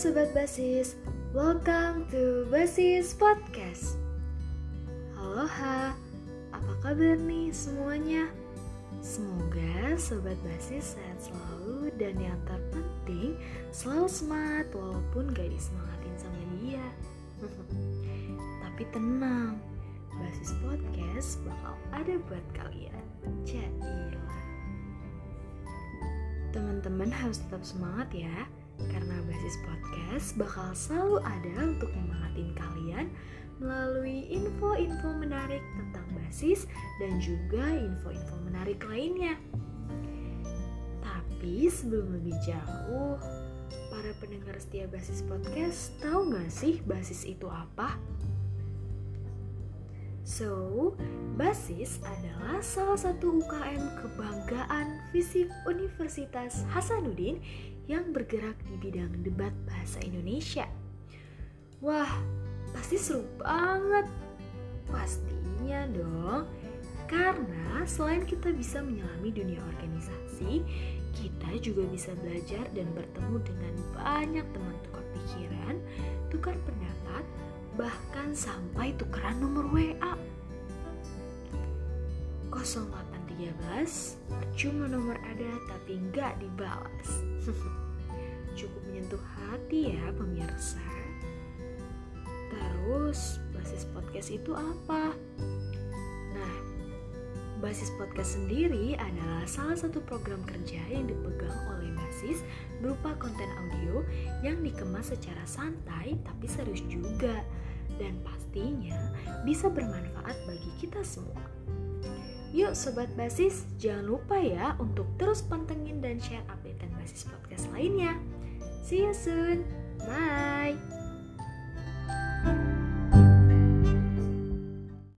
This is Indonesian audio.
Sobat Basis, welcome to Basis Podcast. Halo ha, apa kabar nih semuanya? Semoga Sobat Basis sehat selalu dan yang terpenting selalu semangat walaupun gak disemangatin sama dia. Tapi tenang, Basis Podcast bakal ada buat kalian. Jadilah Teman-teman harus tetap semangat ya karena basis podcast bakal selalu ada untuk memangatin kalian melalui info-info menarik tentang basis dan juga info-info menarik lainnya. Tapi sebelum lebih jauh, para pendengar setia basis podcast tahu gak sih basis itu apa? So, BASIS adalah salah satu UKM kebanggaan FISIP Universitas Hasanuddin yang bergerak di bidang debat bahasa Indonesia. Wah, pasti seru banget. Pastinya dong. Karena selain kita bisa menyelami dunia organisasi, kita juga bisa belajar dan bertemu dengan banyak teman tukar pikiran, tukar pendapat, bahkan sampai tukeran nomor WA. 0813 Percuma nomor ada tapi nggak dibalas Cukup menyentuh hati ya pemirsa Terus basis podcast itu apa? Nah, basis podcast sendiri adalah salah satu program kerja yang dipegang oleh basis berupa konten audio yang dikemas secara santai tapi serius juga dan pastinya bisa bermanfaat bagi kita semua. Yuk Sobat Basis, jangan lupa ya untuk terus pantengin dan share update Basis Podcast lainnya. See you soon. Bye.